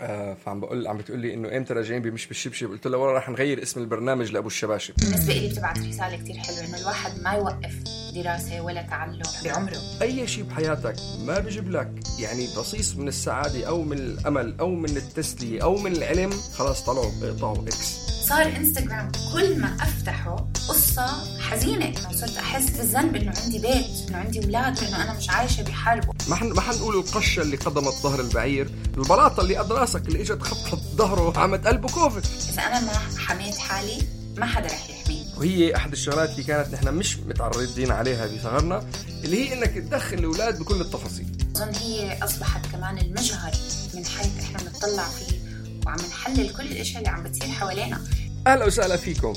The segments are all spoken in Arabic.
آه فعم بقول عم بتقول لي إنه إمتى راجعين بمش بالشبشب. قلت لها والله رح نغير اسم البرنامج لأبو الشباشب. بالنسبة لي بتبعت رسالة كتير حلوة إنه الواحد ما يوقف دراسة ولا تعلم بعمره. أي شيء بحياتك ما بيجيب لك. يعني بصيص من السعادة أو من الأمل أو من التسلية أو من العلم خلاص طلعوا بيقطعوا إكس صار إنستغرام كل ما أفتحه قصة حزينة إنه صرت أحس بالذنب إنه عندي بيت إنه عندي أولاد وانه أنا مش عايشة بحرب ما حن ما حنقول القشة اللي قدمت ظهر البعير البلاطه اللي قد راسك اللي إجت خبطت ظهره وعملت قلبه كوفيد. إذا أنا ما حميت حالي ما حدا رح يحميني وهي أحد الشغلات اللي كانت نحن مش متعرضين عليها بصغرنا اللي هي إنك تدخل الأولاد بكل التفاصيل. أظن هي أصبحت كمان المجهر من حيث إحنا بنطلع فيه وعم نحلل كل الإشياء اللي عم بتصير حوالينا. أهلا وسهلا فيكم.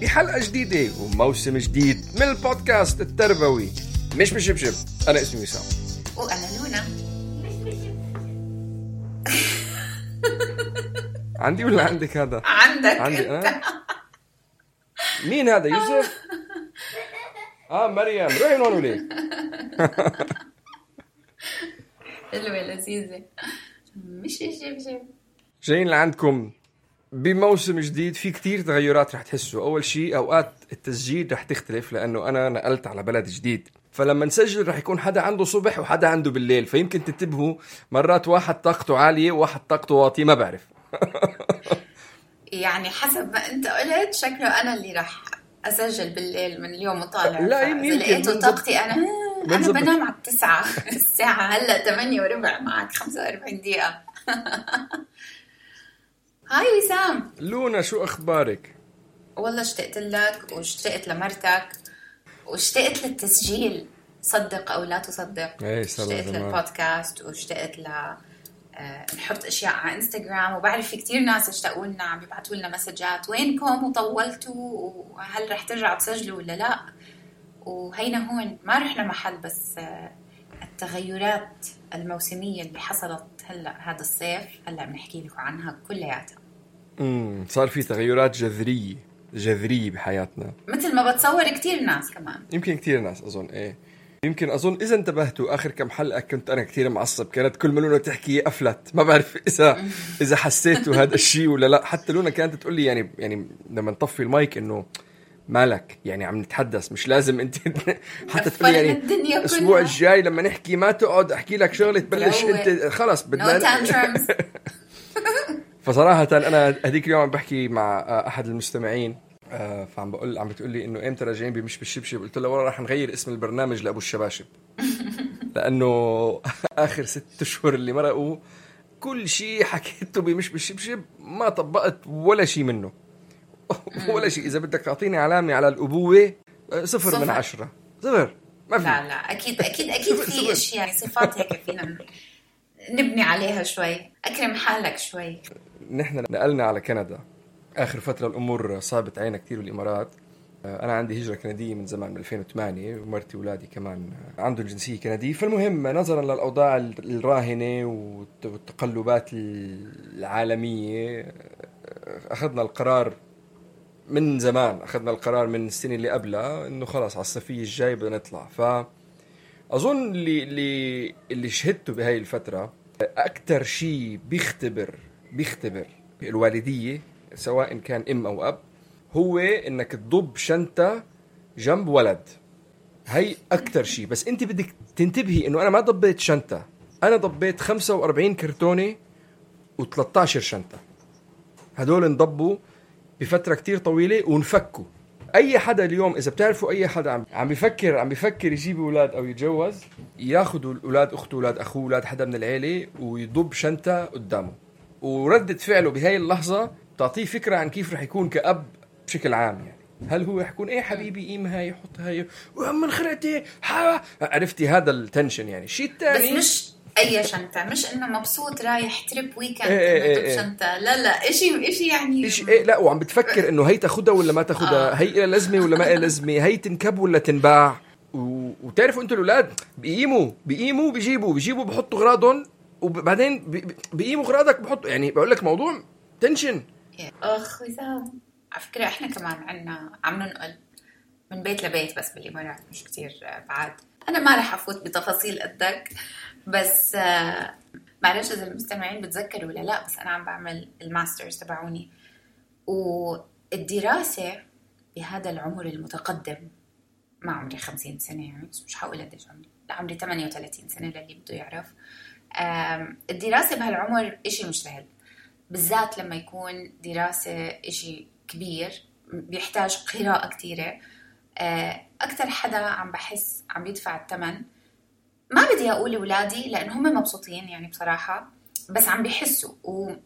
بحلقة جديدة وموسم جديد من البودكاست التربوي. مش بشبشب أنا اسمي وسام. وانا لونا عندي ولا عندك هذا؟ عندك. عندي انت أنا مين هذا؟ يوسف؟ آه مريم. روحي من وليه حلوة لذيذة. مش شبشب جايين لعندكم بموسم جديد. في كتير تغيرات رح تحسوا. أول شيء أوقات التسجيل رح تختلف لأنه أنا نقلت على بلد جديد. فلما نسجل رح يكون حدا عنده صبح وحدا عنده بالليل فيمكن تنتبهوا مرات واحد طاقته عالية وواحد طاقته واطية ما بعرف. يعني حسب ما انت قلت شكله أنا اللي راح أسجل بالليل من اليوم وطالع. لا، يمكن لقيته طاقتي أنا أنا بنظبط. بنام على التسعة الساعة هلأ 8 وربع معك 45 دقيقة. هاي وسام. لونا شو أخبارك؟ والله اشتقت لك واشتقت لمرتك. واشتقت للتسجيل. صدق أو لا تصدق. إيه، اشتقت. للبودكاست واشتقت ل آه، نحط أشياء على إنستغرام. وبعرف في كثير ناس اشتقوا لنا عم بيبعتوا لنا مسجات. وينكم؟ وطولتوا؟ وهل رح ترجعوا تسجلوا ولا لا؟ وهينا هون ما رحنا محل بس آه، التغيرات الموسمية اللي حصلت هلا هذا الصيف هلا بنحكي لكم عنها كلياتها. امم صار في تغيرات جذرية. جذرية بحياتنا. مثل ما بتصور كثير ناس كمان. يمكن كثير ناس أظن إيه. يمكن أظن إذا انتبهتوا آخر كم حلقة كنت أنا كثير معصب كانت كل ما لونا تحكي أفلت. ما بعرف إذا إذا حسيتوا هذا الشيء ولا لا. حتى لونا كانت تقول لي يعني يعني لما نطفي المايك إنه مالك يعني عم نتحدث مش لازم أنت حتى تقول يعني الأسبوع. الجاي لما نحكي ما تقعد أحكي لك شغلة تبلش. أنت. خلص بدنا فصراحة أنا هذيك اليوم عم بحكي مع أحد المستمعين آه، فعم بقول عم بتقول لي إنه إمتى راجعين بمش بالشبشب؟ قلت لها والله رح نغير اسم البرنامج لأبو الشباشب. لأنه آخر ست أشهر اللي مرقوا كل شيء حكيته بمش بالشبشب ما طبقت ولا شيء منه. ولا شيء إذا بدك تعطيني علامة على الأبوة آه، صفر, من صفر. عشرة. صفر. ما في. لا لا. أكيد أكيد أكيد في أشياء صفات هيك فينا نبني عليها شوي أكرم حالك شوي. نحن نقلنا على كندا. آخر فترة الأمور صعبت علينا كثير بالإمارات. آه، أنا عندي هجرة كندية من زمان من 2008 ومرتي واولادي كمان عندهم جنسيه كندية. فالمهم نظرا للأوضاع الراهنة والت- والتقلبات العالمية آه، أخذنا القرار من زمان أخذنا القرار من السنة اللي قبلها إنه خلاص على الصيفية الجاي بدنا نطلع. ف اظن اللي اللي اللي شهدته بهاي الفترة أكثر شيء بيختبر بيختبر الوالدية سواء كان أم أو أب هو إنك تضب شنطة جنب ولد. هي أكثر شيء. بس أنت بدك تنتبهي إنه أنا ما ضبيت شنطة. أنا ضبيت 45 كرتونة و13 شنطة. هدول انضبوا بفترة كتير طويلة ونفكوا. أي حدا اليوم إذا بتعرفوا أي حدا عم عم بيفكر عم بيفكر يجيب أولاد أو يتجوز ياخذوا أولاد اخته أولاد أخوه أولاد حدا من العيلة ويضب شنطة قدامه. وردة فعله بهاي اللحظة بتعطيه فكرة عن كيف رح يكون كأب بشكل عام يعني. هل هو رح يكون إيه حبيبي قيم هاي حط هاي. وأم خرعتي عرفتي هذا ال tension يعني. الشيء الثاني بس مش أي شنطة مش إنه مبسوط رايح trip weekend إيه إيه إيه, إيه. شنطة لا لا شيء شيء يعني شيء إيه لا وعم بتفكر إنه هي تاخذها ولا ما تاخذها آه. هي لازمة ولا ما لازمة؟ هي تنكب ولا تنباع؟ و... وتعرفوا أنتم الأولاد بيقيموا بيقيموا بيجيبوا بيجيبوا بحطوا أغراضهم وبعدين بيقيموا أغراضك بحطوا يعني بقول لك موضوع تنشن أخ وسام على فكرة إحنا كمان عندنا عم ننقل من بيت لبيت بس بالامارات مش كثير بعد. أنا ما رح أفوت بتفاصيل قدك. بس آه، معلش إذا المستمعين بتذكروا ولا لا بس أنا عم بعمل الماسترز تبعوني. والدراسة بهذا العمر المتقدم ما عمري 50 سنة يعني بس مش حقول قديش عمري لا عمري 38 سنة للي بده يعرف. الدراسة بهالعمر إشي مش سهل بالذات لما يكون دراسة إشي كبير بيحتاج قراءة كثيره آه، أكثر حدا عم بحس عم يدفع الثمن ما بدي أقول أولادي لأن هم مبسوطين يعني بصراحة بس عم بيحسوا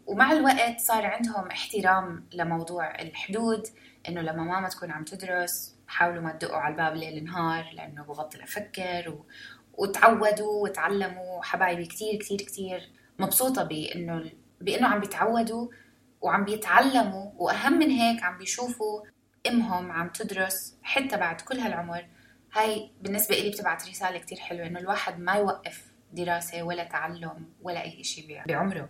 ومع الوقت صار عندهم احترام لموضوع الحدود إنه لما ماما تكون عم تدرس حاولوا ما تدقوا على الباب ليل نهار لأنه ببطل أفكر و... وتعودوا وتعلموا حبايبي كثير كثير كثير مبسوطة بإنه بإنه عم بيتعودوا وعم بيتعلموا وأهم من هيك عم بيشوفوا أمهم عم تدرس حتى بعد كل هالعمر هاي بالنسبة لي بتبعت رسالة كتير حلوة إنه الواحد ما يوقف دراسة ولا تعلم ولا أي شيء بعمره.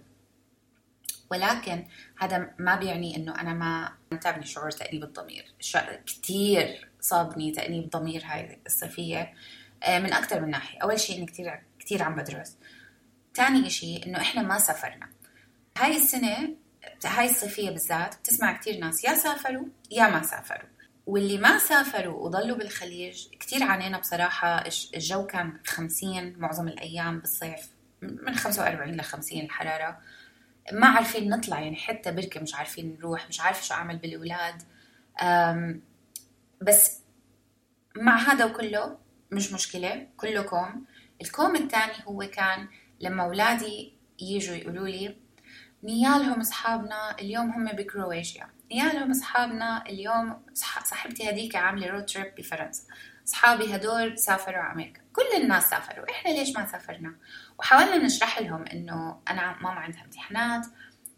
ولكن هذا ما بيعني إنه أنا ما تابني شعور تأنيب الضمير. كتير صابني تأنيب ضمير هاي الصيفية آه، من أكثر من ناحية. أول شيء إني كتير كتير عم بدرس. ثاني شيء إنه إحنا ما سافرنا. هاي السنة هاي الصيفية بالذات بتسمع كتير ناس يا سافروا يا ما سافروا. واللي ما سافروا وضلوا بالخليج كتير عانينا بصراحة. الجو كان 50 معظم الأيام بالصيف من 45 ل 50 الحرارة ما عارفين نطلع يعني حتى بركة مش عارفين نروح مش عارفة شو أعمل بالأولاد. بس مع هذا وكله مش مشكلة كله كوم الكوم الثاني هو كان لما أولادي يجوا يقولوا لي نيالهم أصحابنا اليوم هم بكرواتيا نيالهم أصحابنا اليوم صاحبتي هذيك عاملة رود تريب بفرنسا. أصحابي هدول سافروا على أمريكا. كل الناس سافروا. إحنا ليش ما سافرنا؟ وحاولنا نشرح لهم إنه أنا ماما عندها امتحانات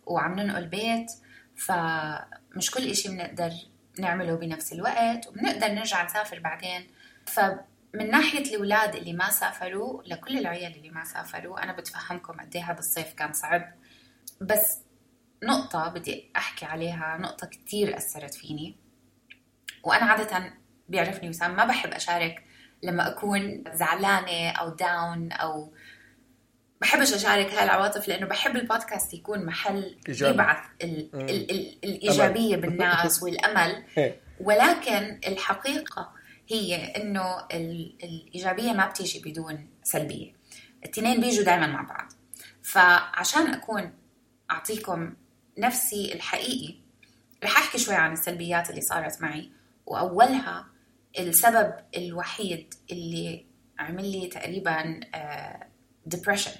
وعم ننقل بيت فمش كل إشي بنقدر نعمله بنفس الوقت وبنقدر نرجع نسافر بعدين. فمن ناحية الأولاد اللي ما سافروا لكل العيال اللي ما سافروا أنا بتفهمكم قد هذا الصيف كان صعب. بس نقطة بدي أحكي عليها نقطة كتير أثرت فيني. وأنا عادة بيعرفني وسام ما بحب أشارك لما أكون زعلانة أو داون أو بحبش أشارك هاي العواطف لأنه بحب البودكاست يكون محل إيجابي. يبعث ال ال ال الإيجابية بالناس والأمل. إيه. ولكن الحقيقة هي إنه الإيجابية ما بتيجي بدون سلبية. الاثنين بيجوا دائما مع بعض. فعشان أكون أعطيكم نفسي الحقيقي. رح أحكي شوي عن السلبيات اللي صارت معي وأولها السبب الوحيد اللي عمل لي تقريبا depression آه،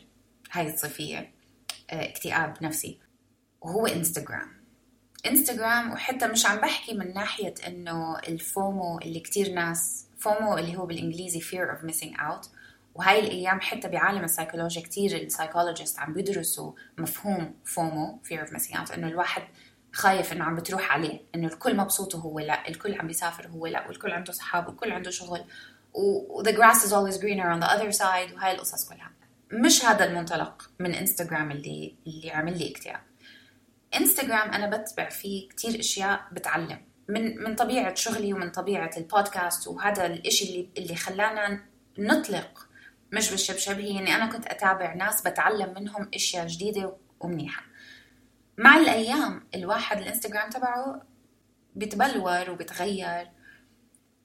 هاي الصيفية آه، اكتئاب نفسي وهو انستغرام انستغرام وحتى مش عم بحكي من ناحية إنه ال FOMO اللي كتير ناس FOMO اللي هو بالإنجليزي fear of missing out وهاي الأيام حتى بعالم السيكولوجيا كثير ال psychologist عم بيدرسوا مفهوم FOMO of missing out إنه الواحد خايف إنه عم بتروح عليه إنه الكل مبسوط وهو لا الكل عم بيسافر وهو لا والكل عنده صحاب والكل عنده شغل و the grass is always greener on the other side وهاي القصص كلها. مش هذا المنطلق من انستغرام اللي اللي عمل لي اكتئاب. انستغرام أنا بتبع فيه كتير أشياء بتعلم من من طبيعة شغلي ومن طبيعة البودكاست وهذا الإشي اللي اللي خلانا نطلق مش بالشبشب هي اني أنا كنت أتابع ناس بتعلم منهم أشياء جديدة ومنيحة. مع الأيام الواحد الإنستغرام تبعه بيتبلور وبيتغير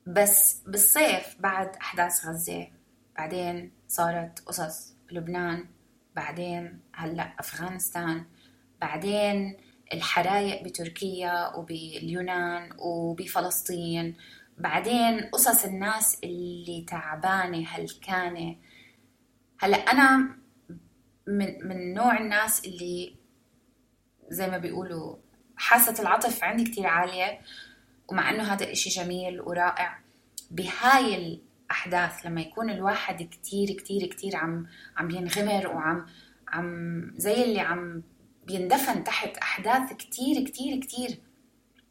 بس بالصيف بعد أحداث غزة بعدين صارت قصص لبنان بعدين هلأ أفغانستان بعدين الحرايق بتركيا وباليونان وبفلسطين بعدين قصص الناس اللي تعبانة هلكانة. هلا أنا من من نوع الناس اللي زي ما بيقولوا حاسة العطف عندي كتير عالية ومع إنه هذا إشي جميل ورائع بهاي الأحداث لما يكون الواحد كتير كتير كتير عم عم ينغمر وعم عم زي اللي عم بيندفن تحت أحداث كتير كتير كتير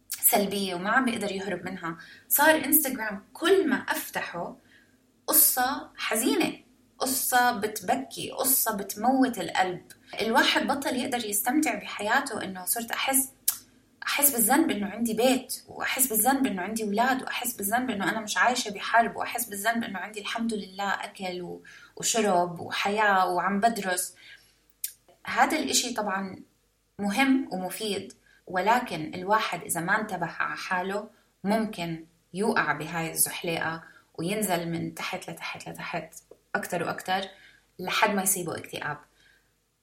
سلبية وما عم بيقدر يهرب منها صار إنستغرام كل ما أفتحه قصة حزينة. قصة بتبكي قصة بتموت القلب. الواحد بطل يقدر يستمتع بحياته إنه صرت أحس أحس بالذنب إنه عندي بيت وأحس بالذنب إنه عندي أولاد وأحس بالذنب إنه أنا مش عايشة بحرب وأحس بالذنب إنه عندي الحمد لله أكل وشرب وحياة وعم بدرس. هذا الإشي طبعا مهم ومفيد ولكن الواحد إذا ما انتبه على حاله ممكن يوقع بهاي الزحليقة وينزل من تحت لتحت لتحت. أكثر وأكثر لحد ما يصيبه اكتئاب.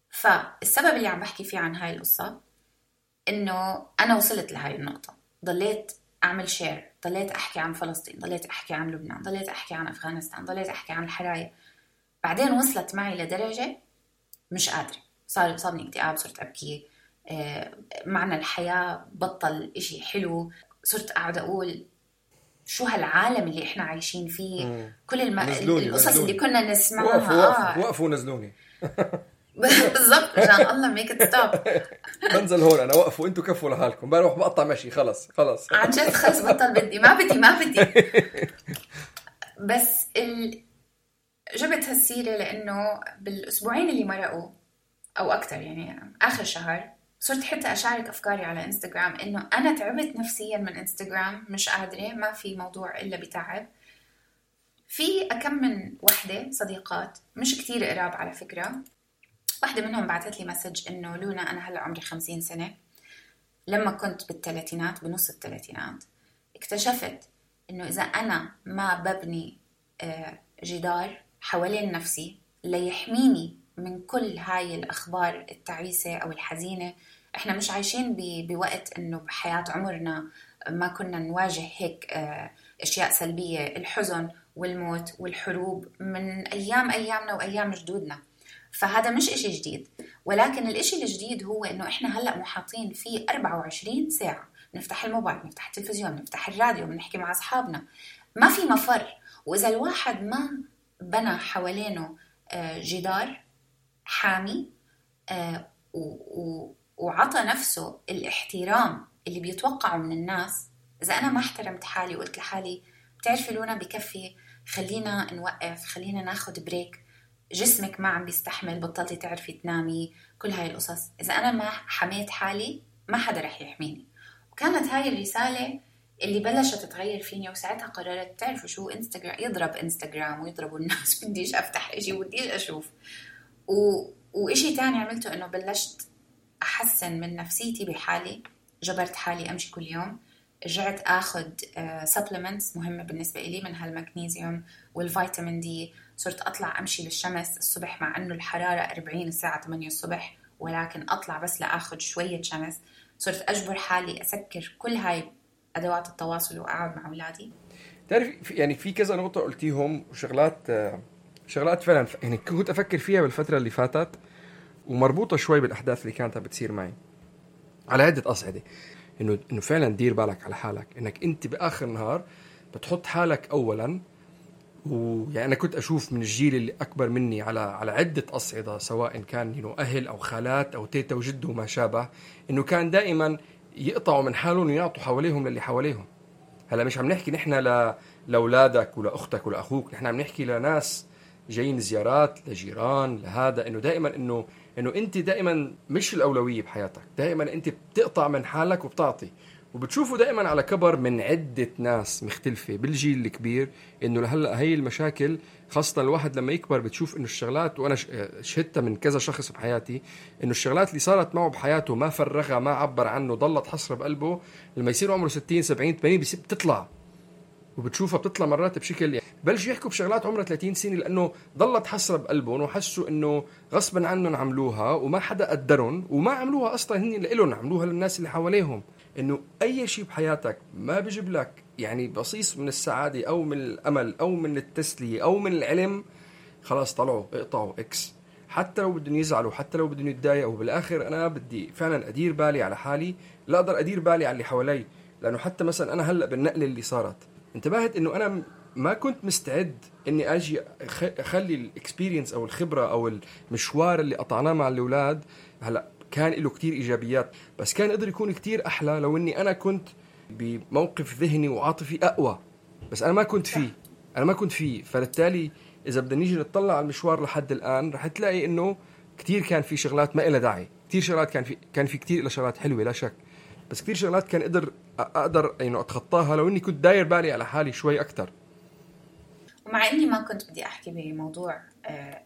فالسبب اللي عم بحكي فيه عن هاي القصة إنه أنا وصلت لهي النقطة. ضليت أعمل شير ضليت أحكي عن فلسطين ضليت أحكي عن لبنان ضليت أحكي عن أفغانستان ضليت أحكي عن الحرايق بعدين وصلت معي لدرجة مش قادرة. صار صابني اكتئاب صرت أبكي. آه، معنى الحياة بطل إشي حلو. صرت قاعدة أقول شو هالعالم اللي إحنا عايشين فيه؟ مم. كل الم... القصص اللي كنا نسمعها. وقفوا وقفوا, آه. وقفوا ونزلوني. بالضبط عشان الله make it stop بنزل هون أنا وقفوا أنتوا كفوا لحالكم. بروح بقطع مشي خلص خلص. عن جد خلص بطل بدي ما بدي ما بدي. بس ال... جبت هالسيرة لأنه بالأسبوعين اللي مرقوا أو أكثر يعني آخر شهر صرت حتى أشارك أفكاري على إنستغرام إنه أنا تعبت نفسيا من إنستغرام مش قادرة ما في موضوع إلا بتعب. في أكم من وحدة صديقات مش كتير قراب على فكرة. واحدة منهم بعثت لي مسج إنه لونا أنا هلأ عمري خمسين سنة. لما كنت بالثلاثينات بنص الثلاثينات اكتشفت إنه إذا أنا ما ببني آه، جدار حوالين نفسي ليحميني من كل هاي الأخبار التعيسة أو الحزينة. إحنا مش عايشين بوقت إنه بحياة عمرنا ما كنا نواجه هيك آه، أشياء سلبية الحزن والموت والحروب من أيام أيامنا وأيام جدودنا. فهذا مش إشي جديد. ولكن الإشي الجديد هو إنه إحنا هلأ محاطين فيه 24 ساعة. نفتح الموبايل نفتح التلفزيون نفتح الراديو بنحكي مع أصحابنا. ما في مفر. وإذا الواحد ما بنى حوالينه آه، جدار حامي آه، وعطى نفسه الاحترام اللي بيتوقعه من الناس. إذا أنا ما احترمت حالي وقلت لحالي بتعرفي لونا بكفي خلينا نوقف خلينا ناخد بريك جسمك ما عم بيستحمل بطلتي تعرفي تنامي كل هاي القصص. إذا أنا ما حميت حالي ما حدا رح يحميني. وكانت هاي الرسالة اللي بلشت تتغير فيني وساعتها قررت تعرفوا شو انستغرام يضرب انستغرام ويضربوا الناس. بديش أفتح إشي وبديش أشوف. و... وإشي تاني عملته إنه بلشت أحسن من نفسيتي بحالي جبرت حالي أمشي كل يوم. رجعت آخذ supplements آه، مهمة بالنسبة لي منها المغنيسيوم والفيتامين دي. صرت أطلع أمشي للشمس الصبح مع إنه الحرارة 40 الساعة 8 الصبح ولكن أطلع بس لآخذ شوية شمس. صرت أجبر حالي أسكر كل هاي أدوات التواصل وأقعد مع أولادي. تعرف يعني في كذا نقطة قلتيهم وشغلات آه، شغلات فعلا يعني كنت أفكر فيها بالفترة اللي فاتت. ومربوطة شوي بالأحداث اللي كانت بتصير معي. على عدة أصعدة. انه إنه فعلا دير بالك على حالك. إنك أنت بآخر النهار بتحط حالك اولا. ويعني أنا كنت أشوف من الجيل اللي أكبر مني على على عدة أصعدة سواء كان ينو أهل أو خالات أو تيتا وجد وما شابه إنه كان دائما يقطعوا من حالهم ويعطوا حواليهم للي حواليهم. هلا مش عم نحكي نحن ل... لأولادك ولا أختك ولا أخوك نحن عم نحكي لناس جايين زيارات لجيران لهذا. إنه دائما إنه إنه أنت دائما مش الأولوية بحياتك. دائما أنت بتقطع من حالك وبتعطي. وبتشوفوا دائما على كبر من عدة ناس مختلفة بالجيل الكبير إنه لهلأ هي المشاكل خاصة الواحد لما يكبر بتشوف إنه الشغلات وأنا شهدتها من كذا شخص بحياتي إنه الشغلات اللي صارت معه بحياته ما فرغها ما عبر عنه ضلت حسره بقلبه. لما يصير عمره 60 70 80 بتطلع. وبتشوفها بتطلع مرات بشكل بلشوا يحكوا بشغلات عمرها 30 سنة لأنه ضلت حسرة بقلبهم وحسوا إنه غصبا عنهم عملوها وما حدا قدرهم وما عملوها أصلا هن لإلهم عملوها للناس اللي حواليهم. إنه أي شيء بحياتك ما بيجيب لك يعني بصيص من السعادة أو من الأمل أو من التسلية أو من العلم خلاص طلعوا اقطعوا إكس حتى لو بدهم يزعلوا حتى لو بدهم يتضايقوا بالآخر أنا بدي فعلا أدير بالي على حالي لا أقدر أدير بالي على اللي حوالي لأنه حتى مثلا أنا هلأ بالنقلة اللي صارت انتبهت إنه أنا ما كنت مستعد إني أجي أخلي ال experience أو الخبرة أو المشوار اللي قطعناه مع الأولاد هلأ كان له كتير إيجابيات بس كان قدر يكون كتير أحلى لو إني أنا كنت بموقف ذهني وعاطفي أقوى بس أنا ما كنت فيه أنا ما كنت فيه. فبالتالي إذا بدنا نيجي نطلع على المشوار لحد الآن رح تلاقي إنه كتير كان في شغلات ما لها داعي كتير شغلات كان في كان في كتير شغلات حلوة لا شك بس كثير شغلات كان أقدر أقدر يعني أتخطاها لو إني كنت داير بالي على حالي شوي أكثر ومع إني ما كنت بدي أحكي بموضوع آه،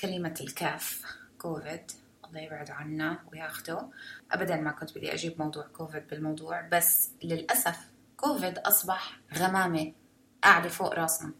كلمة الكاف كوفيد الله يبعد عنا وياخده. ابدا ما كنت بدي أجيب موضوع كوفيد بالموضوع بس للأسف كوفيد أصبح غمامة قاعدة فوق راسنا.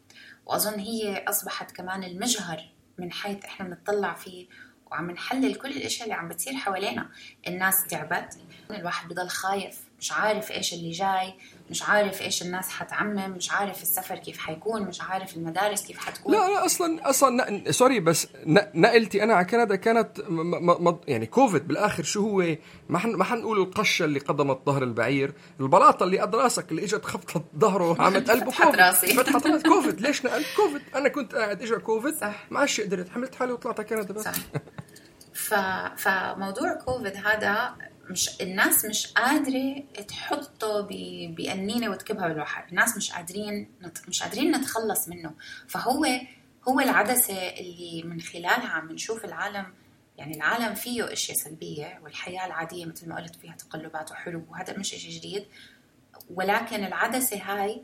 وأظن هي أصبحت كمان المجهر من حيث إحنا بنطلع فيه وعم نحلل كل الأشياء اللي عم بتصير حوالينا. الناس تعبت الواحد بضل خايف. مش عارف إيش اللي جاي مش عارف إيش الناس حتعمم مش عارف السفر كيف حيكون مش عارف المدارس كيف حتكون. لا لا أصلا أصلا sorry بس نقلتي أنا على كندا كانت م م يعني كوفيد بالآخر شو هو؟ ما حن ما حنقول القشة اللي قصمت ظهر البعير البلاطة اللي قد راسك اللي إجت خبطت ظهره عملت قلبه راسي. فتحت راسي. كوفيد ليش نقلت؟ كوفيد. أنا كنت قاعد اجى كوفيد صح. ما عادش قدرت حملت حالي وطلعت على كندا بس. صح. ف... فموضوع كوفيد هذا مش الناس مش قادرة تحطه بقنينة وتكبها بالبحر. الناس مش قادرين مش قادرين نتخلص منه. فهو هو العدسة اللي من خلالها عم نشوف العالم يعني العالم فيه أشياء سلبية والحياة العادية مثل ما قلت فيها تقلبات وحروب وهذا مش شيء جديد. ولكن العدسة هاي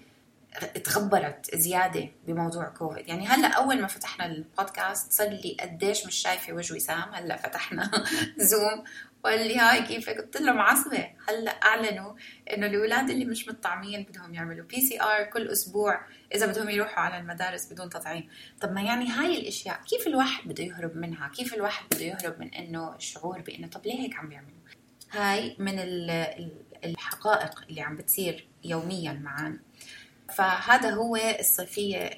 تغبرت زيادة بموضوع كوفيد. يعني هلأ أول ما فتحنا البودكاست صار لي قديش مش شايفة وجه وسام. هلأ فتحنا زوم وقال لي hi كيفك؟ قلت له معصبه هلأ أعلنوا إنه الأولاد اللي مش مطعمين بدهم يعملوا PCR كل أسبوع إذا بدهم يروحوا على المدارس بدون تطعيم. طب ما يعني هاي الأشياء؟ كيف الواحد بده يهرب منها؟ كيف الواحد بده يهرب من إنه الشعور بإنه طب ليه هيك عم بيعملوا؟ هاي من الحقائق اللي عم بتصير يوميا معنا فهذا هو الصيفية.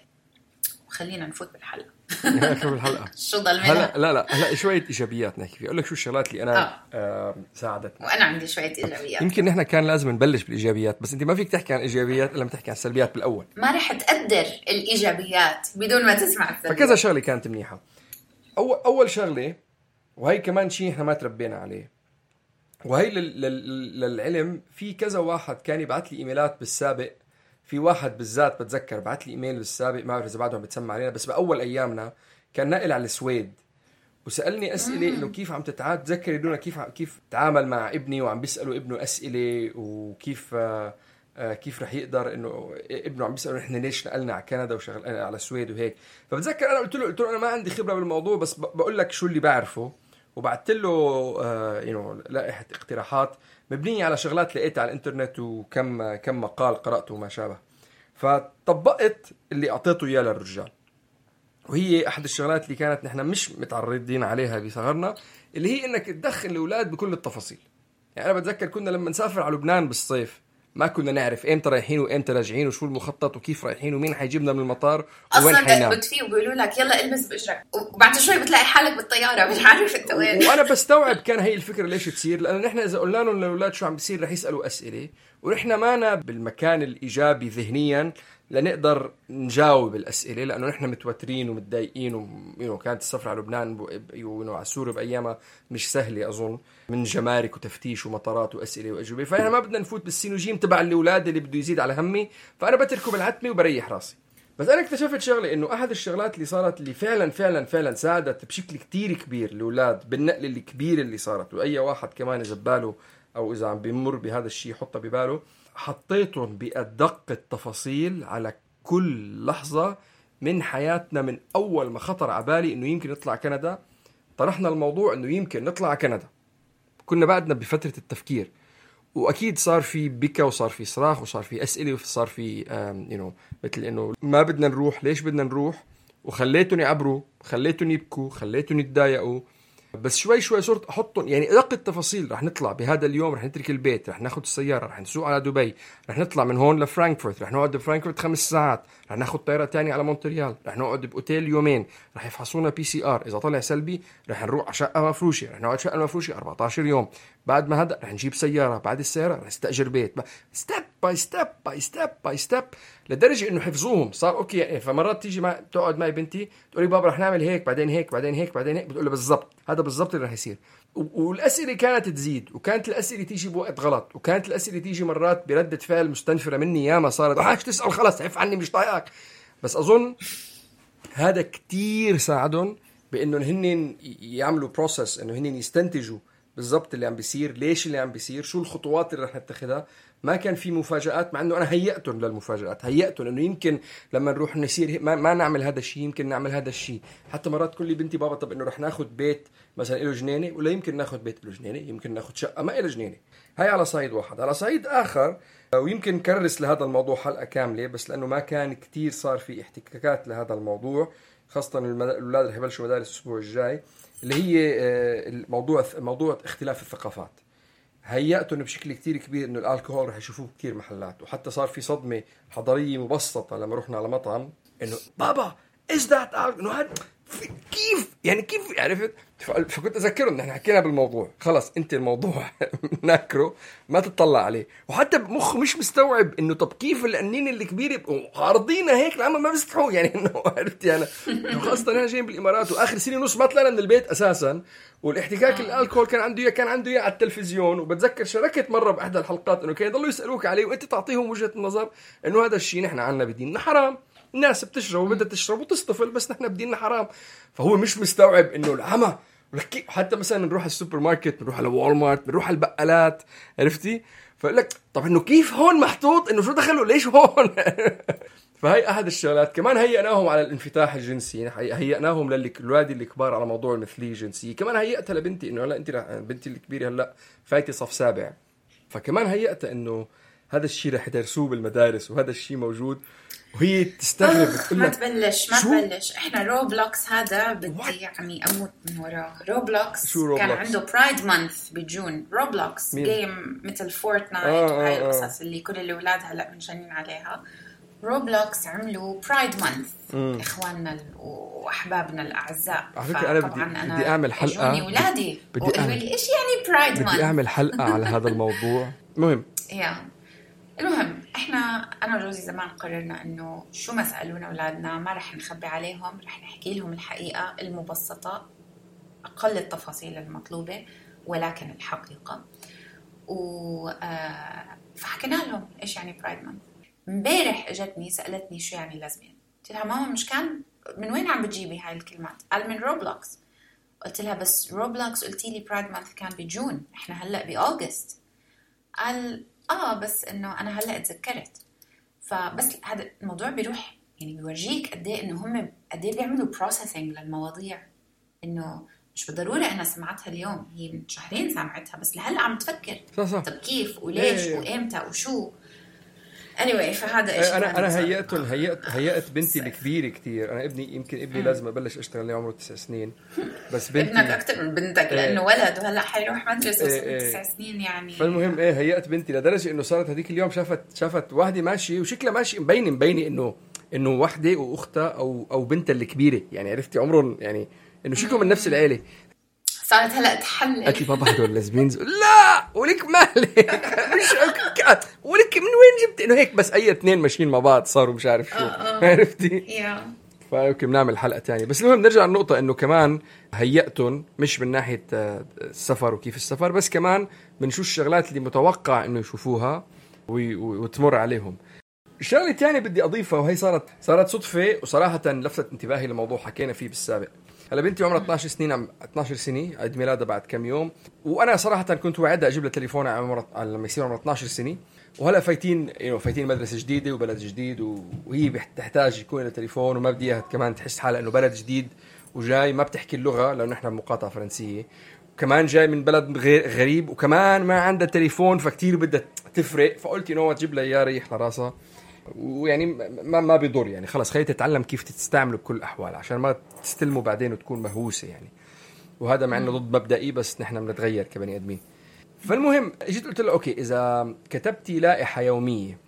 خلينا نفوت بالحلقة. نحكي بالحلقة شو ضل هلا لا لا هلا شوية إيجابيات نحكي فيها. أقول لك شو الشغلات اللي أنا آه. آه ساعدتني. وأنا عندي شوية إيجابيات. يمكن نحن كان لازم نبلش بالإيجابيات بس أنت ما فيك تحكي عن إيجابيات إلا ما تحكي عن السلبيات بالأول. ما رح تقدر الإيجابيات بدون ما تسمع السلبيات. فكذا شغلة كانت منيحة. اول أول شغلة وهي كمان شيء إحنا ما تربينا عليه. وهي للعلم في كذا واحد كان يبعث لي إيميلات بالسابق في واحد بالذات بتذكر بعث لي إيميل بالسابق ما بعرف إذا بعدهم بتسمع علينا بس بأول أيامنا كان ناقل على السويد. وسألني أسئلة إنه كيف عم تتعاد تذكر يدونا كيف كيف تعامل مع ابني وعم بيسألوا ابنه أسئلة وكيف آه، آه، كيف رح يقدر إنه ابنه عم بيسأله نحن ليش نقلنا على كندا وشغل على السويد وهيك. فبتذكر أنا قلت له قلت له أنا ما عندي خبرة بالموضوع بس بقول لك شو اللي بعرفه. وبعثت له يو آه، لائحة اقتراحات مبنية على شغلات لقيتها على الإنترنت وكم كم مقال قرأته وما شابه. فطبقت اللي أعطيته إياه للرجال. وهي أحد الشغلات اللي كانت نحن مش متعرضين عليها بصغرنا اللي هي إنك تدخل الأولاد بكل التفاصيل. يعني أنا بتذكر كنا لما نسافر على لبنان بالصيف ما كنا نعرف إمتى رايحين وإمتى راجعين وشو المخطط وكيف رايحين ومين حيجيبنا من المطار وين حينام. أصلا فيه وبيقولوا لك يلا إلبس بإجرك. وبعد شوي بتلاقي حالك بالطيارة مش عارف أنت وين. وأنا بستوعب كان هي الفكرة ليش تصير لأنه نحن إذا قلنا لهم للأولاد شو عم بيصير رح يسألوا أسئلة ونحن مانا بالمكان الإيجابي ذهنيا لنقدر نجاوب الأسئلة لأنه نحن متوترين ومتضايقين وكانت السفره على لبنان على سوريا بأيامها مش سهلة أظن من جمارك وتفتيش ومطارات وأسئلة وأجوبة. فاحنا ما بدنا نفوت بالسينوجيم تبع الأولاد اللي بده يزيد على همي فأنا بتركه بالعتمة وبريح راسي. بس أنا اكتشفت شغلة إنه أحد الشغلات اللي صارت اللي فعلا فعلا فعلا ساعدت بشكل كتير كبير الأولاد بالنقله الكبيره اللي صارت. وأي واحد كمان إذا بباله أو إذا عم بيمر بهذا الشيء يحطه بباله حطيتهم بأدق التفاصيل على كل لحظة من حياتنا من أول ما خطر على بالي إنه يمكن نطلع كندا. طرحنا الموضوع إنه يمكن نطلع كندا. كنا بعدنا بفترة التفكير. وأكيد صار في بكى وصار في صراخ وصار في أسئلة وصار في you know مثل إنه ما بدنا نروح ليش بدنا نروح؟ وخليتهم يعبروا خليتهم يبكوا خليتهم يتضايقوا. بس شوي شوي صرت أحطهم يعني أدق التفاصيل رح نطلع بهذا اليوم رح نترك البيت رح ناخذ السيارة رح نسوق على دبي رح نطلع من هون لفرانكفورت رح نقعد بفرانكفورت خمس ساعات رح ناخذ طيارة تانية على مونتريال رح نقعد بأوتيل يومين رح يفحصونا PCR إذا طلع سلبي رح نروح على شقة مفروشة رح نقعد شقة مفروشة 14 يوم بعد ما هذا رح نجيب سيارة بعد السيارة رح نستأجر بيت step by step by step by step لدرجة إنه حفظوهم. صار okay يعني فمرات تيجي مع تقعد معي بنتي تقول لي بابا رح نعمل هيك بعدين هيك بعدين هيك بعدين هيك بتقول له بالضبط. هذا بالضبط اللي رح يصير. والأسئلة كانت تزيد وكانت الأسئلة تيجي بوقت غلط وكانت الأسئلة تيجي مرات بردة فعل مستنفرة مني ياما صارت حاج تسأل خلص عف عني مش طايقك. بس أظن هذا كتير ساعدهم بإنهم هن يعملوا بروسس إنه هن يستنتجوا بالضبط اللي عم بيصير ليش اللي عم بيصير شو الخطوات اللي رح نتخذها. ما كان في مفاجآت مع إنه أنا هيأتهم للمفاجآت هيأتهم إنه يمكن لما نروح نصير ما, ما نعمل هذا الشيء يمكن نعمل هذا الشيء حتى مرات كل بنتي بابا طب إنه رح ناخذ بيت مثلا له جنينة؟ ولا يمكن ناخذ بيت له جنينة يمكن ناخذ شقة ما له جنينة. هاي على صعيد واحد. على صعيد آخر ويمكن كرس لهذا الموضوع حلقة كاملة بس لأنه ما كان كتير صار في احتكاكات لهذا الموضوع خاصة الأولاد رح يبلشوا مدارس الأسبوع الجاي اللي هي آه، الموضوع موضوع اختلاف الثقافات. هيأتهم بشكل كتير كبير إنه الألكوهول رح يشوفوه كثير محلات. وحتى صار في صدمة حضارية مبسطة لما رحنا على مطعم إنه بابا از ذات إنه كيف؟ يعني كيف؟ عرفت فكنت اذكرهم نحن حكينا بالموضوع. خلص انت الموضوع. ناكره ما تطلع عليه. وحتى مخ مش مستوعب إنه طب كيف القنين الكبيره عارضينها هيك؟ العمى ما بيستحوا يعني إنه عرفت يعني. خاصة أنا جايين بالإمارات وآخر سنة ونص ما طلعنا من البيت أساسا. والاحتكاك الألكول كان عنده إياه كان عنده إياه على التلفزيون. وبتذكر شاركت مرة بأحدى الحلقات إنه كانوا يضلوا يسألوك عليه وإنت تعطيهم وجهة النظر إنه هذا الشيء نحن عنا بديننا حرام. الناس بتشرب وبدها تشرب وتصطفل بس نحن بديننا حرام. فهو مش مستوعب إنه العمى حتى مثلا نروح السوبر ماركت نروح على وول مارت نروح على البقالات عرفتي؟ فيقول لك طب إنه كيف هون محطوط؟ إنه شو دخله ليش هون؟ فهي أحد الشغلات. كمان هيئناهم على الانفتاح الجنسي. هيئناهم للاولاد الكبار على موضوع المثلية الجنسية. كمان هيئتها لبنتي إنه هلأ انت بنتي الكبيرة هلأ فايتة صف سابع. فكمان هيئتها إنه هذا الشيء رح يدرسوه بالمدارس وهذا الشيء موجود. وهي تستغرب بتقول ما تبلش ما تبلش. إحنا روبلوكس هذا بدي يعني أموت من وراه. روبلوكس شو روبلوكس؟ كان عنده Pride Month ب June. روبلوكس game مثل فورتنايت آه وهي آه, آه. القصص اللي كل الأولاد هلأ منجنين عليها. روبلوكس عملوا Pride Month إخواننا وأحبابنا الأعزاء. على فكرة أنا بدي, أنا بدي أعمل حلقة. اولادي بدي اعمل إيش يعني Pride Month بدي أعمل حلقة على هذا الموضوع. المهم يا المهم إحنا أنا وجوزي زمان قررنا إنه شو ما سألونا أولادنا ما رح نخبي عليهم رح نحكي لهم الحقيقة المبسطة أقل التفاصيل المطلوبة ولكن الحقيقة. و آه، فحكينا لهم إيش يعني Pride Month امبارح إجتني سألتني شو يعني lesbian قلت لها ماما مش كان من وين عم بتجيبي هاي الكلمات؟ قال من روبلوكس قلت لها بس روبلوكس قلتي لي Pride Month كان ب June إحنا هلأ ب August. قال آه بس إنه أنا هلأ تذكرت فبس هذا الموضوع بيروح يعني بيورجيك قد إيه إنه هم قد إيه بيعملوا processing للمواضيع. إنه مش بالضرورة أنا سمعتها اليوم هي من شهرين سمعتها بس لهلأ عم تفكر. صح صح. طب كيف؟ وليش؟ إيه. وإمتى؟ وشو؟ Anyway فهذا إيش أنا أنا هيأتهم هيأت هيأت بنتي الكبيره كثير أنا ابني يمكن ابني لازم أبلش أشتغل لي عمره تسع سنين. بس بنتي ابنك أكثر من بنتك لأنه ولد وهلأ حيروح مدرسة إيه إيه. تسع سنين يعني. فالمهم إيه هيأت بنتي لدرجة إنه صارت هذيك اليوم شافت شافت واحدة ماشية وشكلها ماشي مبينه مبينة انه إنه وحده وأختها أو أو بنتها الكبيرة. يعني عرفتي عمرهم يعني إنه شكلهم من نفس العيلة. صارت هلا تحلل. قالت لي بابا هدول لزبينز لا! ولك مالك؟ مش ولك من وين جبت؟ إنه هيك بس أي اثنين ماشيين مع بعض صاروا مش عارف شو. آه، آه. عرفتي؟ فيمكن بنعمل حلقة ثانية بس المهم نرجع للنقطه إنه كمان هيأتهم مش من ناحية آه، السفر وكيف السفر بس كمان من شو الشغلات اللي متوقع إنه يشوفوها وتمر عليهم. الشغلة الثانية بدي أضيفها وهي صارت صارت صدفة وصراحة لفتت انتباهي لموضوع حكينا فيه بالسابق. هلا بنتي عمرها 12 سنين عم 12 سنة عيد ميلادها بعد كم يوم. وأنا صراحة كنت وعدها أجيب لها تليفون عمرها لما يصير عمرها 12 سنة. وهلا فايتين يعني فايتين مدرسة جديدة وبلد جديد وهي بتحتاج يكون لها تليفون وما بدي إياها كمان تحس حالها إنه بلد جديد وجاي ما بتحكي اللغة لأنه نحن بمقاطعه فرنسية. وكمان جاي من بلد غير غريب وكمان ما عندها تليفون فكتير بدها تفرق. فقلت you جيب لها اياه ريح لراسها. ويعني ما ما بيضر يعني. خلص خليها تتعلم كيف تستعمله بكل الاحوال عشان ما تستلمه بعدين وتكون مهووسة يعني. وهذا مع إنه ضد مبدئي بس نحن بنتغير كبني آدمين. فالمهم اجيت قلت له okay إذا كتبتي لائحة يومية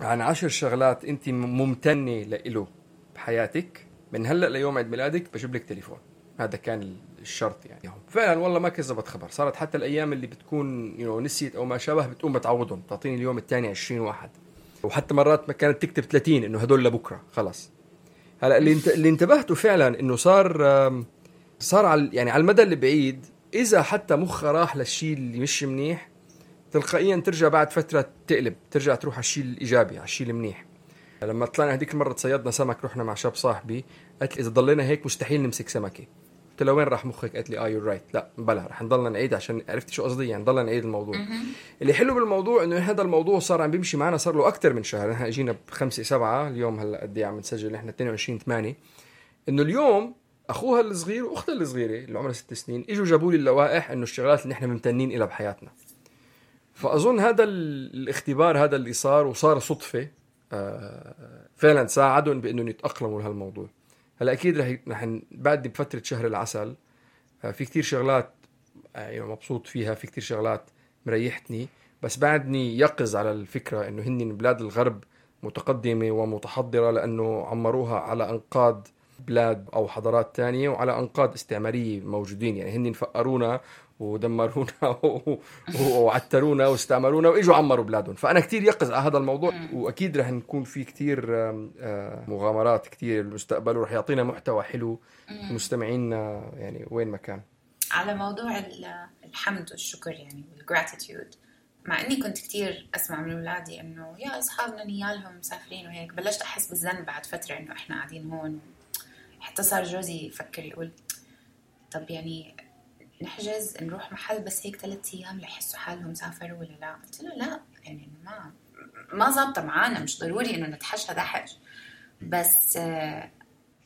عن عشر شغلات أنت ممتنة له بحياتك من هلأ ليوم عيد ميلادك بجيب لك تليفون. هذا كان الشرط يعني. فعلا والله ما كذبت خبر. صارت حتى الأيام اللي بتكون يو نسيت أو ما شابه بتقوم بتعوضهم. تعطيني اليوم الثاني 20 واحد. وحتى مرات ما كانت تكتب 30 إنه هدول لبكرة خلص هلا اللي انت اللي انتبهته فعلا إنه صار صار على يعني على المدى البعيد إذا حتى مخها راح للشيء اللي مش منيح تلقائيا ترجع بعد فترة تقلب ترجع تروح على الشيء الإيجابي على الشيء المنيح. لما طلعنا هذيك المرة تصيدنا سمك رحنا مع شاب صاحبي قالت لي إذا ضلينا هيك مستحيل نمسك سمكة. قلت له وين راح مخك؟ قالت لي آه you're right لا بلا رح نضلنا نعيد عشان عرفت شو قصدي يعني نضلنا نعيد الموضوع. اللي حلو بالموضوع إنه هذا الموضوع صار عم بيمشي معنا صار له أكثر من شهر. نحن اجينا بخمسة سبعة اليوم هلأ قد إيه عم نسجل نحن 22 8 إنه اليوم أخوها الصغير وأختها الصغيرة اللي عمرها ست سنين إجوا جابوا لي اللوائح إنه الشغلات اللي نحن ممتنين لها بحياتنا. فأظن هذا الاختبار هذا اللي صار وصار صدفة آه، فعلا ساعدهم بإنهم يتأقلموا لهالموضوع. هلا أكيد رح رح بعد بفترة شهر العسل آه، في كتير شغلات يعني مبسوط فيها في كتير شغلات مريحتني بس بعدني يقظ على الفكرة إنه هن بلاد الغرب متقدمة ومتحضرة لأنه عمروها على أنقاض بلاد أو حضارات تانية وعلى أنقاض استعمارية موجودين يعني هن فقرونا ودمرونا وعترونا واستعمرونا وإجوا عمروا بلادهم. فأنا كثير يقظ على هذا الموضوع وأكيد رح نكون في كثير مغامرات كثير بالمستقبل ورح يعطينا محتوى حلو مستمعينا يعني وين ما كان. على موضوع الحمد والشكر يعني والجراتيتيود مع إني كنت كثير أسمع من أولادي إنه يا أصحابنا نيالهم مسافرين وهيك بلشت أحس بالذنب بعد فترة إنه إحنا قاعدين هون. حتى صار جوزي يفكر يقول طب يعني نحجز نروح محل بس هيك ثلاث أيام ليحسوا حالهم سافروا ولا لا. قلت له لا يعني ما ما ظابطة معانا مش ضروري إنه نتحشى دحش. بس آه،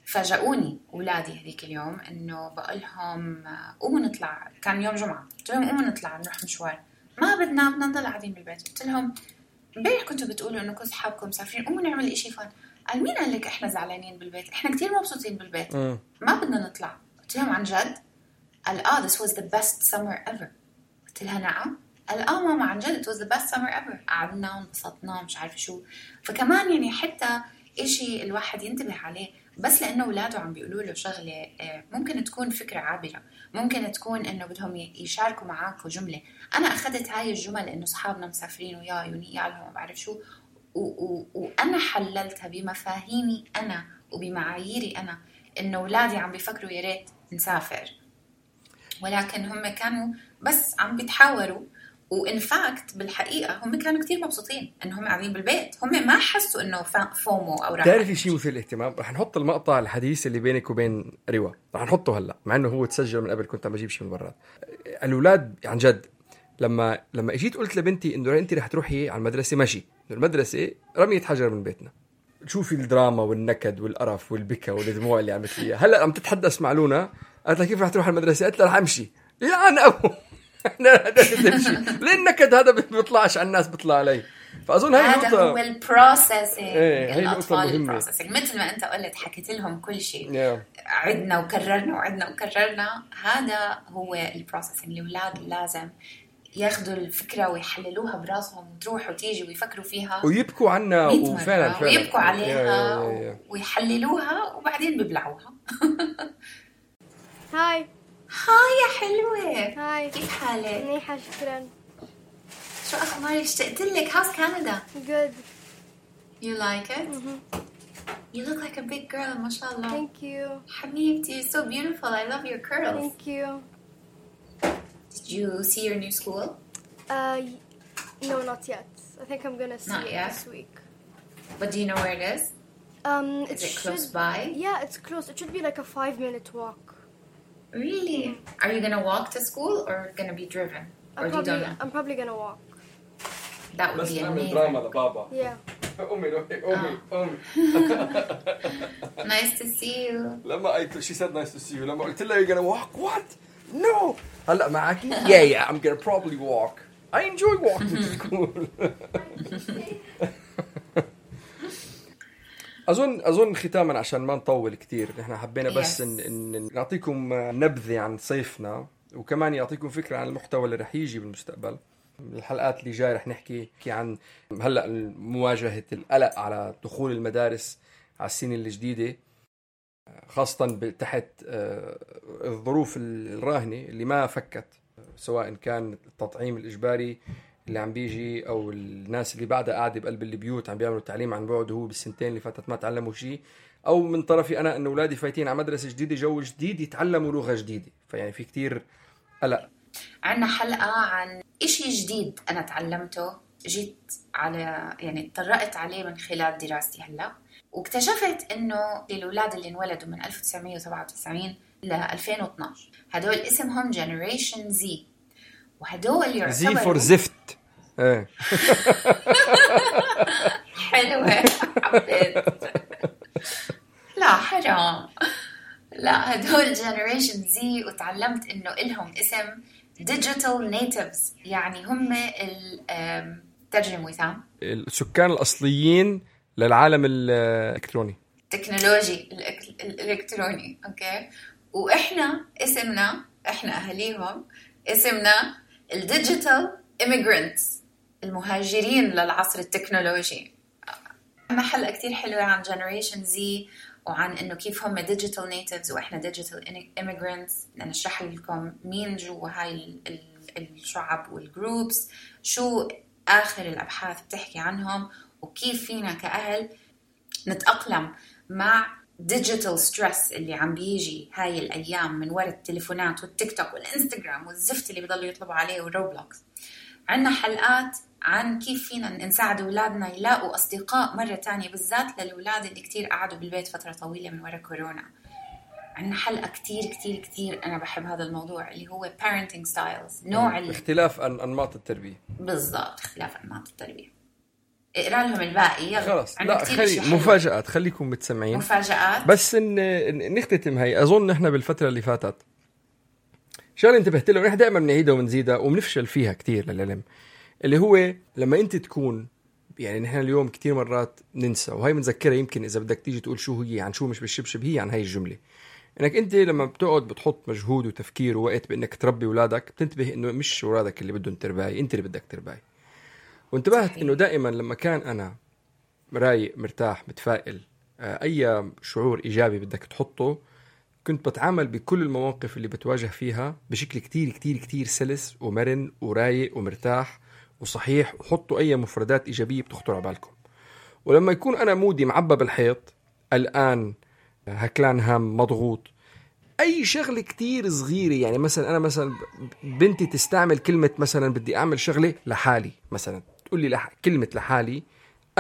فاجئوني أولادي هذيك اليوم إنه بقول لهم آه، قوموا نطلع. كان يوم جمعة. قلت لهم قوموا نطلع نروح مشوار. ما بدنا بدنا نضل قاعدين بالبيت. قلت لهم امبارح كنتوا بتقولوا إنه كل اصحابكم مسافرين قوموا نعمل شيء فان قال مين قال لك إحنا زعلانين بالبيت؟ إحنا كثير مبسوطين بالبيت. ما بدنا نطلع. قلت لهم عن جد؟ قال آه this was the best summer ever. قلت لها نعم. قال آه ماما عن جد it was the best summer ever. قعدنا وانبسطنا مش عارفه شو. فكمان يعني حتى إشي الواحد ينتبه عليه بس لأنه أولاده عم بيقولوا له شغلة آه، ممكن تكون فكرة عابرة. ممكن تكون إنه بدهم يشاركوا معك جملة. أنا أخذت هاي الجمل إنه أصحابنا مسافرين وياي ونيالهم ما بعرف شو. و و وأنا حللتها بمفاهيمي أنا وبمعاييري أنا إنه أولادي عم بيفكروا يا ريت نسافر. ولكن هم كانوا بس عم بيتحاوروا و in fact بالحقيقة هم كانوا كثير مبسوطين إنهم قاعدين بالبيت. هم ما حسوا إنه FOMO أو راحه بتعرفي شيء مثير للاهتمام؟ رح نحط المقطع الحديث اللي بينك وبين روا. رح نحطه هلا مع إنه هو تسجل من قبل كنت عم بجيب شيء من برات الأولاد عن جد لما لما إجيت قلت لبنتي إنه انت رح تروحي على المدرسة ماشي. المدرسة رمية حجر من بيتنا. شوفي الدراما والنكد والقرف والبكا والدموع اللي عملت فيها هلا عم تتحدث مع لونا. قالت لها كيف رح تروح المدرسة؟ قالت لها رح أمشي. يا أنا أبو. تمشي. ليه النكد هذا بيطلعش على الناس بيطلع علي. فأظن هي هذا هو ال processing إيه الأطفال ال processing مثل ما أنت قلت حكيت لهم كل شيء. Yeah. عدنا وكررنا وعدنا وكررنا. هذا هو ال processing الأولاد لازم ياخذوا الفكرة ويحللوها براسهم وتروح وتيجي ويفكروا فيها. ويبكوا عنها وفعلا فعلا. ويبكوا عليها ويحللوها وبعدين بيبلعوها. هاي هاي يا حلوة هاي كيف حالك؟ منيحة شكرا شو أخبارك؟ اشتقت لك هاوس كندا Good You like it? Mm-hmm. You look like a big girl ما شاء الله Thank you حبيبتي so beautiful I love your curls Thank you Did you see your new school? Uh, no, not yet. I think I'm gonna see not it yet. this week. But do you know where it is? Um, is it, should, close by? Yeah, it's close. It should be like a five-minute walk. Really? Are you gonna walk to school or gonna be driven? I'm or probably, you don't know? I'm probably gonna walk. That would be amazing. دراما لبابا Yeah. امي امي امي Nice to see you. لما I she said nice to see you لما قلت لها you're gonna walk what no هلا معك yeah yeah I'm gonna probably walk I enjoy walking to school اظن أظن ختاما عشان ما نطول كثير نحن حبينا بس Yes. إن, إن نعطيكم نبذة عن صيفنا وكمان يعطيكم فكرة عن المحتوى اللي رح يجي بالمستقبل الحلقات اللي جاي رح نحكي عن هلأ مواجهة القلق على دخول المدارس على السنة الجديدة خاصة تحت آه، الظروف الراهنة اللي ما فكت سواء كان التطعيم الإجباري اللي عم بيجي أو الناس اللي بعدها قاعدة بقلب البيوت عم بيعملوا تعليم عن بعد وهو بالسنتين اللي فاتت ما تعلموا شيء أو من طرفي أنا إنه أولادي فايتين على مدرسة جديدة جو جديد يتعلموا لغة جديدة. فيعني في كتير قلق. عنا حلقة عن إشي جديد أنا تعلمته. جيت على يعني اتطرقت عليه من خلال دراستي هلأ. واكتشفت إنه الأولاد اللي انولدوا من 1997 ل 2012 هدول اسمهم Generation Z وهدول يعتبروا Z for زفت إيه. حلوة. حبيت. لا حرام. لا هدول Generation Z وتعلمت إنه إلهم اسم digital natives يعني هم ترجم وسام السكان الأصليين للعالم الإلكتروني. technology الإلكتروني أوكي؟ وإحنا اسمنا إحنا أهاليهم اسمنا ال digital immigrants. المهاجرين للعصر التكنولوجي. حلقة كتير حلوة عن Generation Z وعن إنه كيف هم digital natives وإحنا digital immigrants. نشرح لكم مين جوا هاي ال- ال- الشعب وال groups شو آخر الأبحاث بتحكي عنهم وكيف فينا كأهل نتأقلم مع digital stress اللي عم بيجي هاي الأيام من وراء التليفونات والتيك توك والإنستغرام والزفت اللي بيضلوا يطلبوا عليه والروبلوكس عنا حلقات عن كيف فينا نساعد أولادنا يلاقوا أصدقاء مرة تانية بالذات للأولاد اللي كتير قعدوا بالبيت فترة طويلة من وراء كورونا. عنا حلقة كتير كتير كتير أنا بحب هذا الموضوع اللي هو parenting styles نوع ال... اختلاف أنماط التربية. بالضبط اختلاف أنماط التربية. اقرأ لهم الباقي عنا لا خلي. مفاجآت خليكم متسمعين. مفاجآت. بس إن- نختتم هي. أظن نحن بالفترة اللي فاتت شغلة انتبهت له نحن دائما بنعيدها وبنزيدها وبنفشل فيها كتير للعلم اللي هو لما أنت تكون يعني نحن اليوم كتير مرات ننسى وهي بنذكرها يمكن إذا بدك تيجي تقول شو هي عن شو مش بالشبشب هي عن هاي الجملة إنك أنت لما بتقعد بتحط مجهود وتفكير ووقت بإنك تربي أولادك بتنتبه إنه مش أولادك اللي بدهم ترباي أنت اللي بدك ترباي وانتبهت. إنه دائما لما كان أنا رايق مرتاح متفائل آه، أي شعور إيجابي بدك تحطه كنت بتعامل بكل المواقف اللي بتواجه فيها بشكل كتير كتير كتير سلس ومرن ورايق ومرتاح وصحيح وحطوا أي مفردات إيجابية بتخطر على بالكم ولما يكون أنا مودي معبى بالحيط قلقان هكلان هم مضغوط أي شغلة كتير صغيرة يعني مثلا أنا مثلا بنتي تستعمل كلمة مثلا بدي أعمل شغلة لحالي مثلا تقول لي. كلمة لحالي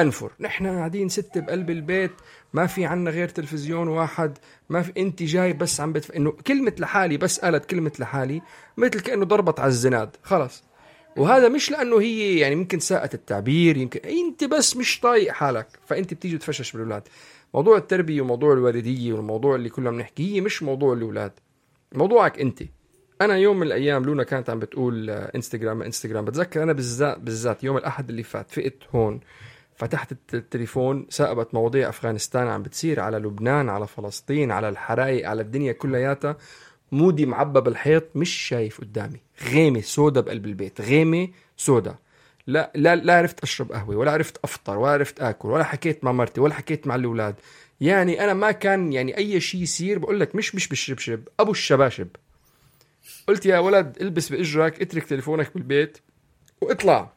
أنفر. نحن قاعدين ستة بقلب البيت ما في عنا غير تلفزيون واحد ما في انت جاي بس عم بتف... إنه كلمة لحالي بس قالت كلمة لحالي مثل كأنه ضربت على الزناد خلص. وهذا مش لأنه هي يعني ممكن ساءت التعبير يمكن انت بس مش طايق حالك فأنت بتيجي تفشش بالأولاد. موضوع التربية وموضوع الوالدية والموضوع اللي كلنا بنحكي هي مش موضوع الأولاد. موضوعك انت. أنا يوم من الأيام لونا كانت عم بتقول آه، انستغرام انستغرام بتذكر أنا بالذات بالذات يوم الأحد اللي فات فقت هون. فتحت الت- التليفون سقبت مواضيع أفغانستان عم بتصير على لبنان على فلسطين على الحرايق على الدنيا كلياتها. mood ي معبى بالحيط مش شايف قدامي. غيمة سودا بقلب البيت غيمة سودا لا لا لا عرفت أشرب قهوة ولا عرفت أفطر ولا عرفت آكل ولا حكيت مع مرتي ولا حكيت مع الأولاد. يعني أنا ما كان يعني أي شيء يصير بقول لك مش مش بالشبشب أبو الشباشب. قلت يا ولد البس بإجرك اترك تليفونك بالبيت واطلع.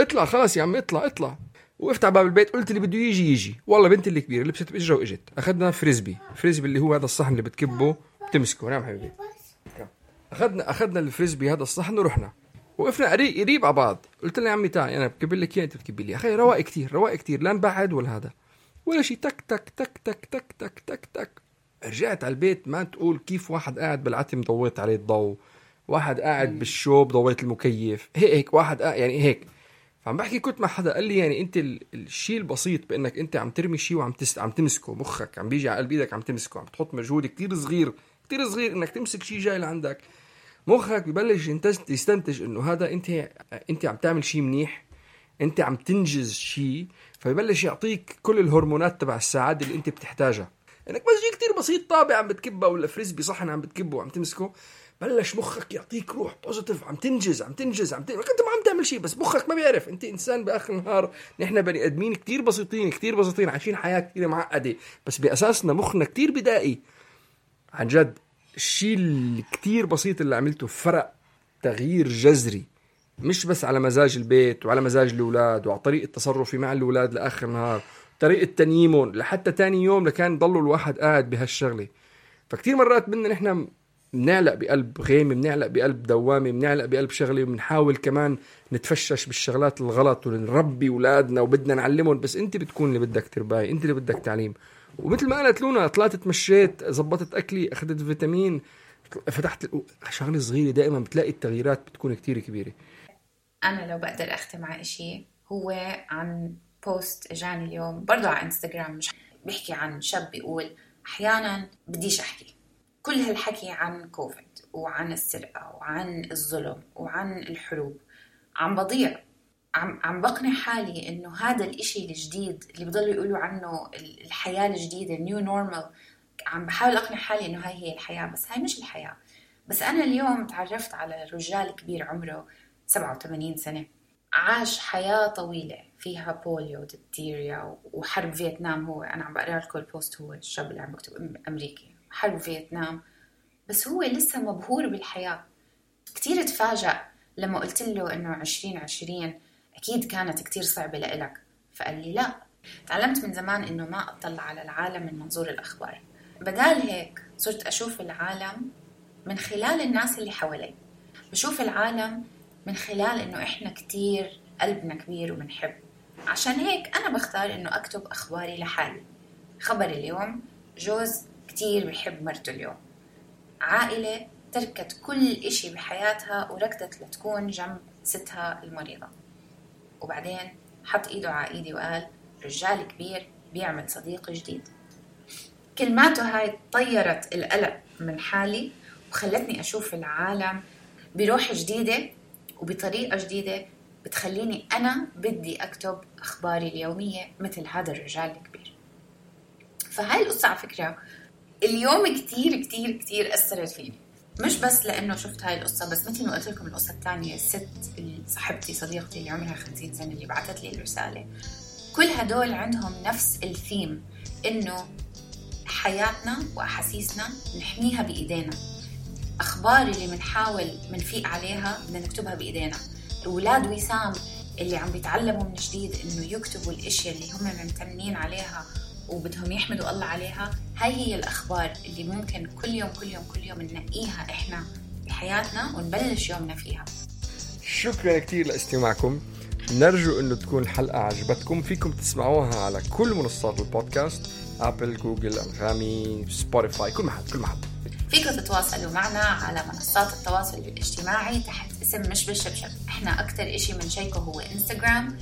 اطلع خلاص يا عم اطلع اطلع. وقفت على باب البيت قلت اللي بده يجي يجي. والله بنتي اللي كبيرة لبست باجرها وإجت. أخذنا frisbee frisbee اللي هو هذا الصحن اللي بتكبه بتمسكه. نعم حبيبي. أخذنا أخذنا الفريسبي هذا الصحن ورحنا. وقفنا قريب على بعض. قلت له يا عمي تعال أنا بكب لك إياه أنت بتكبي لي. أخي رواق كتير رواق كتير لا نبعد ولا هذا. ولا شيء تك تك تك تك تك تك تك تك. رجعت على البيت ما تقول كيف واحد قاعد بالعتم ضويت عليه الضوء واحد قاعد بالشوب ضويت المكيف. هيك هيك واحد قاعد يعني هيك. فعم بحكي كنت مع حدا قال لي يعني أنت ال- الشيء البسيط بإنك أنت عم ترمي شيء وعم تس... عم تمسكه مخك عم بيجي على قلب إيدك عم تمسكه عم تحط مجهود كتير صغير كتير صغير إنك تمسك شيء جاي لعندك. مخك ببلش ينتج- يستنتج إنه هذا أنت أنت عم تعمل شيء منيح أنت عم تنجز شيء فببلش يعطيك كل الهرمونات تبع السعادة اللي أنت بتحتاجها. إنك بس شيء كتير بسيط طابة عم بتكبه ولا frisbee صحن عم بتكبه وعم تمسكه. بلش مخك يعطيك روح positive عم تنجز عم تنجز عم تنجز انت ما عم تعمل شيء بس مخك ما بيعرف. انت إنسان بآخر النهار نحن بني آدمين كتير بسيطين كتير بسيطين عايشين حياة كتير معقدة. بس بأساسنا مخنا كتير بدائي. عن جد الشيء الكتير بسيط اللي عملته فرق تغيير جذري. مش بس على مزاج البيت وعلى مزاج الأولاد وعلى طريقة تصرفي مع الأولاد لآخر النهار طريقة تنييمهم لحتى تاني يوم لكان ضلوا الواحد قاعد بهالشغلة. فكتير مرات بدنا نحن بنعلق بقلب غيمة بنعلق بقلب دوامة بنعلق بقلب شغلة وبنحاول كمان نتفشش بالشغلات الغلط ونربي أولادنا وبدنا نعلمهم. بس أنت بتكون اللي بدك ترباي أنت اللي بدك تعليم. ومثل ما قالت لونا طلعت تمشيت زبطت أكلي أخذت فيتامين فتحت شغلة صغيرة دائما بتلاقي التغييرات بتكون كتير كبيرة. أنا لو بقدر اختم على إشي هو عن post إجاني اليوم برضو على إنستغرام مش بيحكي عن شاب بيقول أحيانا بديش أحكي. كل هالحكي عن كوفيد وعن السرقة وعن الظلم وعن الحروب عم بضيع. عم عم بقنع حالي إنه هذا الإشي الجديد اللي بضلوا يقولوا عنه ال- الحياة الجديدة new normal عم بحاول أقنع حالي إنه هاي هي الحياة بس هاي مش الحياة. بس أنا اليوم تعرفت على رجال كبير عمره 87 سنة عاش حياة طويلة فيها polio diphtheria وحرب فيتنام هو. أنا عم بقرأ لكم ال post هو الشاب اللي عم بكتب أم- أمريكي. حرب فيتنام. بس هو لسه مبهور بالحياة. كتير تفاجأ لما قلت له إنه 2020 أكيد كانت كتير صعبة لإلك. فقال لي لا. تعلمت من زمان إنه ما أطلع على العالم من منظور الأخبار. بدال هيك صرت أشوف العالم من خلال الناس اللي حوالي. بشوف العالم من خلال إنه إحنا كتير قلبنا كبير وبنحب. عشان هيك أنا بختار إنه أكتب أخباري لحالي. خبر اليوم جوز كتير بحب مرته اليوم. عائلة تركت كل إشي بحياتها وركضت لتكون جنب ستها المريضة. وبعدين حط إيده على إيدي وقال رجال كبير بيعمل صديق جديد. كلماته هاي طيرت القلق من حالي وخلتني أشوف العالم بروح جديدة وبطريقة جديدة بتخليني أنا بدي أكتب أخباري اليومية مثل هذا الرجال الكبير. فهاي القصة على فكرة اليوم كتير كتير كتير أثرت فيني. مش بس لأنه شفت هاي القصة بس مثل ما قلت لكم القصة الثانية الست صاحبتي صديقتي اللي عمرها 50 سنة اللي بعثت لي الرسالة كل هدول عندهم نفس الثيم إنه حياتنا وأحاسيسنا نحميها بإيدينا. أخبار اللي بنحاول بنفيق عليها بدنا نكتبها بإيدينا. أولاد وسام اللي عم بيتعلموا من جديد إنه يكتبوا الأشياء اللي هم ممتنين عليها وبدهم يحمدوا الله عليها. هاي هي الأخبار اللي ممكن كل يوم كل يوم كل يوم ننقيها إحنا بحياتنا ونبلش يومنا فيها. شكرا كثير لاستماعكم. نرجو إنه تكون الحلقة عجبتكم. فيكم تسمعوها على كل منصات البودكاست Apple Google أنغامي Spotify كل محل كل محل. فيكم تتواصلوا معنا على منصات التواصل الاجتماعي تحت اسم مش بالشبشب إحنا أكثر إشي بنشيكه هو Instagram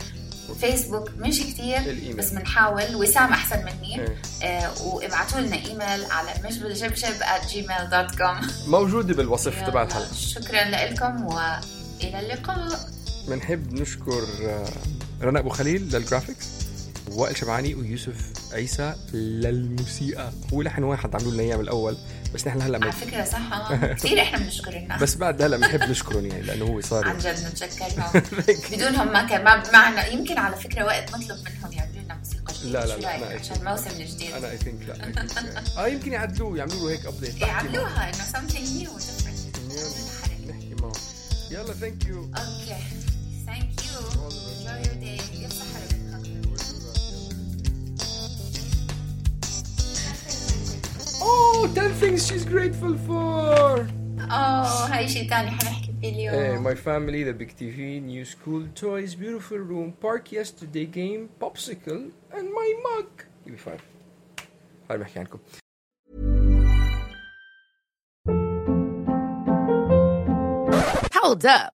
Facebook مش كتير الإيميل. بس بنحاول. وسام أحسن مني. إيه. آه وابعتوا لنا إيميل على مش بالشبشب at gmail.com موجودة بالوصف تبع الحلقة شكرا لكم وإلى اللقاء. بنحب نشكر آه، رنا أبو خليل لل graphics وائل شبعاني ويوسف عيسى للموسيقى. هو لحن واحد عملوا لنا اياه من الأول بس نحن هلأ على فكرة صح آه، كثير إحنا بنشكر الناس بس بعد هلأ بنحب نشكرهم يعني لأنه هو صار عن جد نتشكرهم بدونهم ما كان ما معنا يمكن على فكرة وقت نطلب منهم يعملوا لنا موسيقى جديدة لا لا لا عشان الموسم الجديد. أنا I think لا آه يمكن يعدلوه يعملوا له هيك update يعملوها إنه something new different. نحكي معه. يلا thank you okay Oh, 10 things she's grateful for. اوه هاي شيء ثاني حنحكي فيه Hey, اليوم my family, the big TV, new school, toys, beautiful room, park yesterday game, popsicle, and my mug. Give me five. هاي بحكي عنكم. Hold up.